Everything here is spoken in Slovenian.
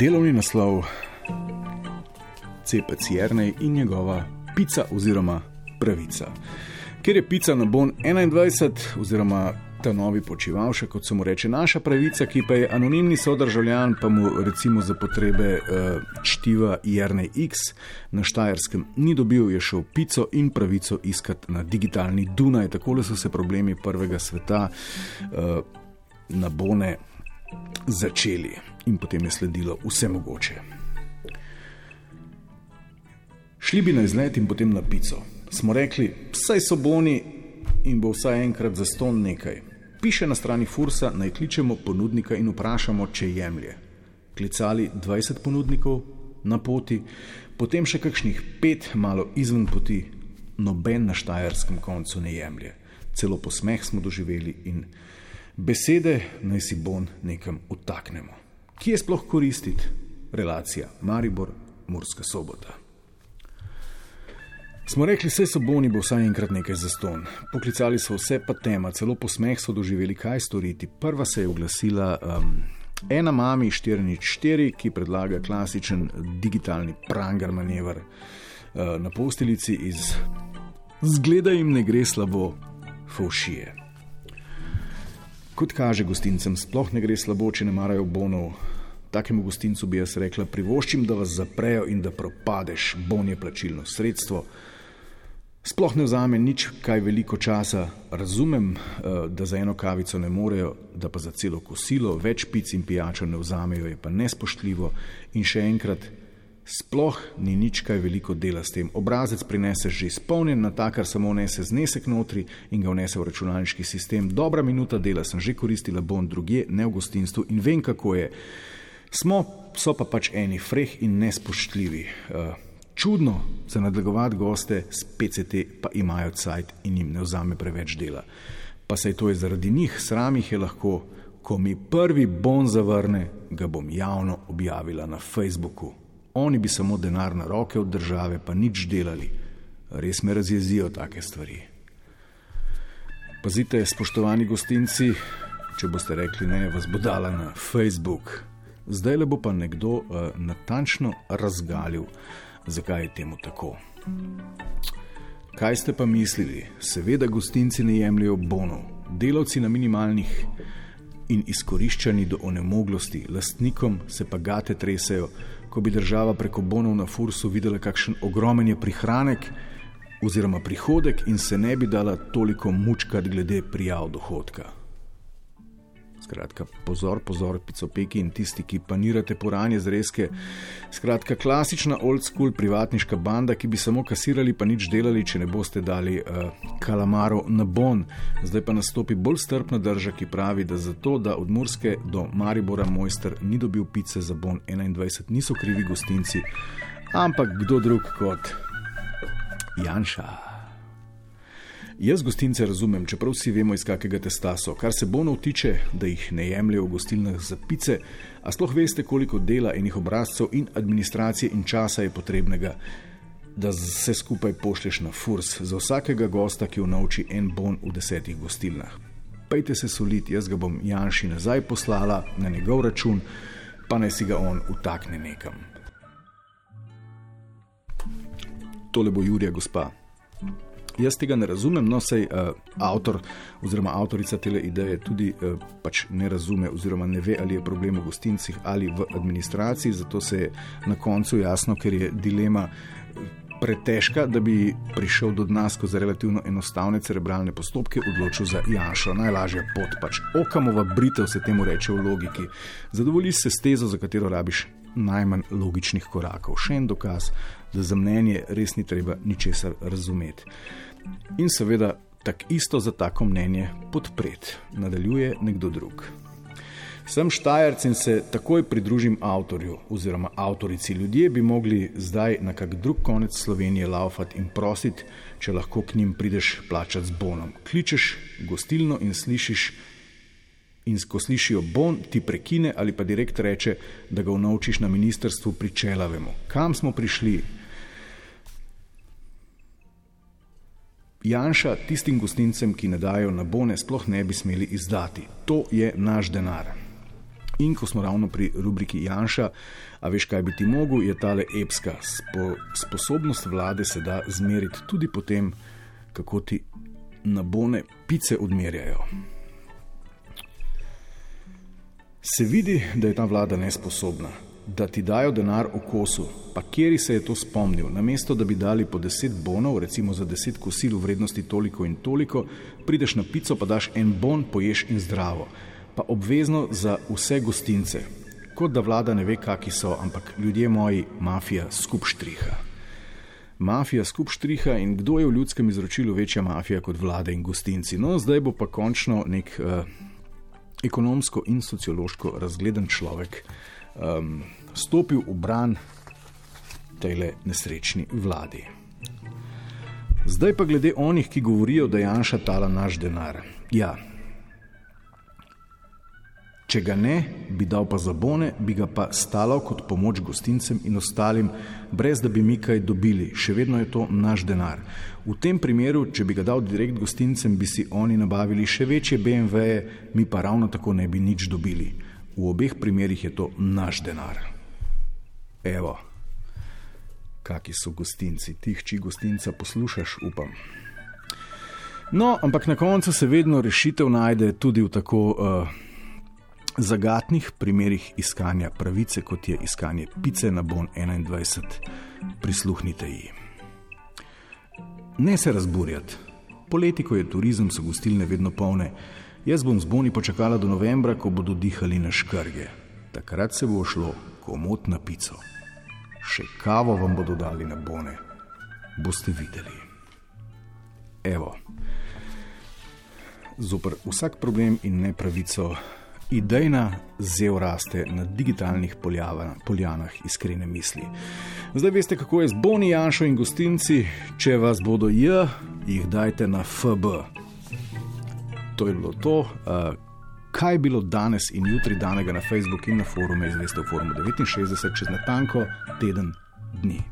Delovni naslov Cepec Jrnej in njegova pica oziroma pravica. Ker je pica na bon 21 oziroma ta novi počivalša, kot se mu reče, naša pravica, ki pa je anonimni sodržavljan, pa mu recimo za potrebe uh, čtiva Jrnej X na Štajerskem ni dobil, je šel pico in pravico iskati na digitalni Dunaj. Tako so se problemi prvega sveta uh, na bone začeli in potem je sledilo vse mogoče. Šli bi na izlet in potem na pico. Smo rekli, vsaj so boni in bo vsaj enkrat za ston nekaj. Piše na strani Fursa, naj kličemo ponudnika in vprašamo, če jemlje. Klicali 20 ponudnikov na poti, potem še kakšnih pet, malo izven poti, noben na štajerskem koncu ne jemlje. Celo posmeh smo doživeli in besede naj si bon nekam utaknemo. Kje je sploh koristiti relacija Maribor-Murska sobota? Smo rekli, vse so boni, bo vsaj enkrat nekaj za ston. Poklicali so vse pa tema, celo posmeh so doživeli, kaj storiti. Prva se je oglasila um, ena mami 404, ki predlaga klasičen digitalni pranger manever uh, na posteljici iz Zgleda jim ne gre slabo, faušije. Kot kaže gostincem, sploh ne gre slabo, če ne marajo bonov. Takemu gostincu bi jaz rekla: privoščim, da vas zaprejo in da propadeš, bon je plačilno sredstvo. Sploh ne vzame nič kaj veliko časa, razumem, eh, da za eno kavico ne morejo, da pa za celo kosilo več pic in pijačo ne vzamejo, je pa nespoštljivo. In še enkrat, Sploh ni nič kaj veliko dela s tem. Obrazec prineseš že izpolnjen, na takar samo vnese znesek notri in ga vnese v računalniški sistem. Dobra minuta dela sem že koristila bon drugje, ne v gostinstvu in vem, kako je. Smo, so pa pač eni freh in nespoštljivi. Uh, čudno za nadlegovati goste s PCT, pa imajo cajt in jim ne vzame preveč dela. Pa se je to zaradi njih, sram jih je lahko, ko mi prvi bon zavrne, ga bom javno objavila na Facebooku. Oni bi samo denar na roke od države, pa nič delali. Res me razjezijo take stvari. Pazite, spoštovani gostinci, če boste rekli ne, vas bo dala na Facebook. Zdaj le bo pa nekdo uh, natančno razgalil, zakaj je temu tako. Kaj ste pa mislili? Seveda, gostinci ne jemljajo bonov, delavci na minimalnih in izkoriščani do onemoglosti, lastnikom se pa gate tresajo, ko bi država preko bonov na fursu videla, kakšen ogromen je prihranek oziroma prihodek in se ne bi dala toliko mučkati glede prijav dohodka. Skratka, pozor, pozor, picopeki in tisti, ki panirate poranje zrezke. Skratka, klasična old school privatniška banda, ki bi samo kasirali, pa nič delali, če ne boste dali uh, kalamaro na bon. Zdaj pa nastopi bolj strpna drža, ki pravi, da zato, da od Murske do Maribora mojster ni dobil pice za bon 21, niso krivi gostinci, ampak kdo drug kot Janša. Jaz gostince razumem, čeprav vsi vemo, iz kakega testa so. Kar se bonov tiče, da jih ne jemljajo v gostilnah za pice, a sploh veste, koliko dela enih obrazcev in administracije in časa je potrebnega, da se skupaj pošleš na furs za vsakega gosta, ki unovči en bon v desetih gostilnah. Pejte se soliti, jaz ga bom Janši nazaj poslala na njegov račun, pa naj si ga on utakne nekam. Tole bo Jurija, gospa. Jaz tega ne razumem, no sej uh, avtor oziroma avtorica te ideje tudi uh, pač ne razume oziroma ne ve, ali je problem v gostincih ali v administraciji, zato se je na koncu jasno, ker je dilema eh, pretežka, da bi prišel do nas skozi relativno enostavne cerebralne postopke, odločil za Janša. Najlažja pot, pač okamova britev se temu reče v logiki. Zadovolji se s tezo, za katero rabiš najmanj logičnih korakov. Še en dokaz, da za mnenje res ni treba ničesar razumeti. In seveda, tako isto za tako mnenje podpreti, nadaljuje nekdo drug. Sem štajerc in se takoj pridružim avtorju oziroma avtorici. Ljudje bi mogli zdaj na kak drug konec Slovenije laufati in prositi, če lahko k njim prideš plačati z bonom. Kličeš gostilno in slišiš, in ko slišijo bon, ti prekine ali pa direkt reče, da ga unovčiš na ministrstvu pri čelavemu. Kam smo prišli? Janša tistim gostincem, ki ne dajo na bone, sploh ne bi smeli izdati. To je naš denar. In ko smo ravno pri rubriki Janša, a veš, kaj bi ti mogel, je tale epska spo, sposobnost vlade se da zmeriti tudi po tem, kako ti nabone pice odmerjajo. Se vidi, da je ta vlada nesposobna, da ti dajo denar v kosu, pa kjer se je to spomnil, namesto da bi dali po deset bonov, recimo za deset kosil v vrednosti toliko in toliko, prideš na pico, pa daš en bon, poješ in zdravo, pa obvezno za vse gostince. Kot da vlada ne ve, kakšni so, ampak ljudje moji, mafija skup štriha. Mafija skup štriha in kdo je v ljudskem izročilu večja mafija kot vlade in gostinci. No, zdaj bo pa končno nek uh, ekonomsko in sociološko razgleden človek um, stopil v bran tej nesrečni vladi. Zdaj pa glede onih, ki govorijo, da Janša tala naš denar. Ja, če ga ne, bi dal pa za bone, bi ga pa stalo kot pomoč gostincem in ostalim, brez da bi mi kaj dobili, še vedno je to naš denar. V tem primeru, če bi ga dal direkt gostincem, bi si oni nabavili še večje BMW-je, mi pa ravno tako ne bi nič dobili. V obeh primerih je to naš denar. Evo, kaki so gostinci, tih, či gostinca poslušaš, upam. No, ampak na koncu se vedno rešitev najde tudi v tako uh, zagatnih primerih iskanja pravice, kot je iskanje pice na Bon 21. Prisluhnite ji. Ne se razburjati. Poleti, ko je turizem, so gostilne vedno polne. Jaz bom z boni počakala do novembra, ko bodo dihali na škrge. Takrat se bo šlo komot na pico. Še kavo vam bodo dali na bone. Boste videli. Evo. Zoper vsak problem in nepravico idejna zev raste na digitalnih poljava, poljanah iskrene misli. Zdaj veste, kako je z boni, Janšo in gostinci, če vas bodo J, jih dajte na FB. To je bilo to. Uh, kaj je bilo danes in jutri danega na Facebooku in na forumu, izveste v forumu 69, čez natanko teden dni.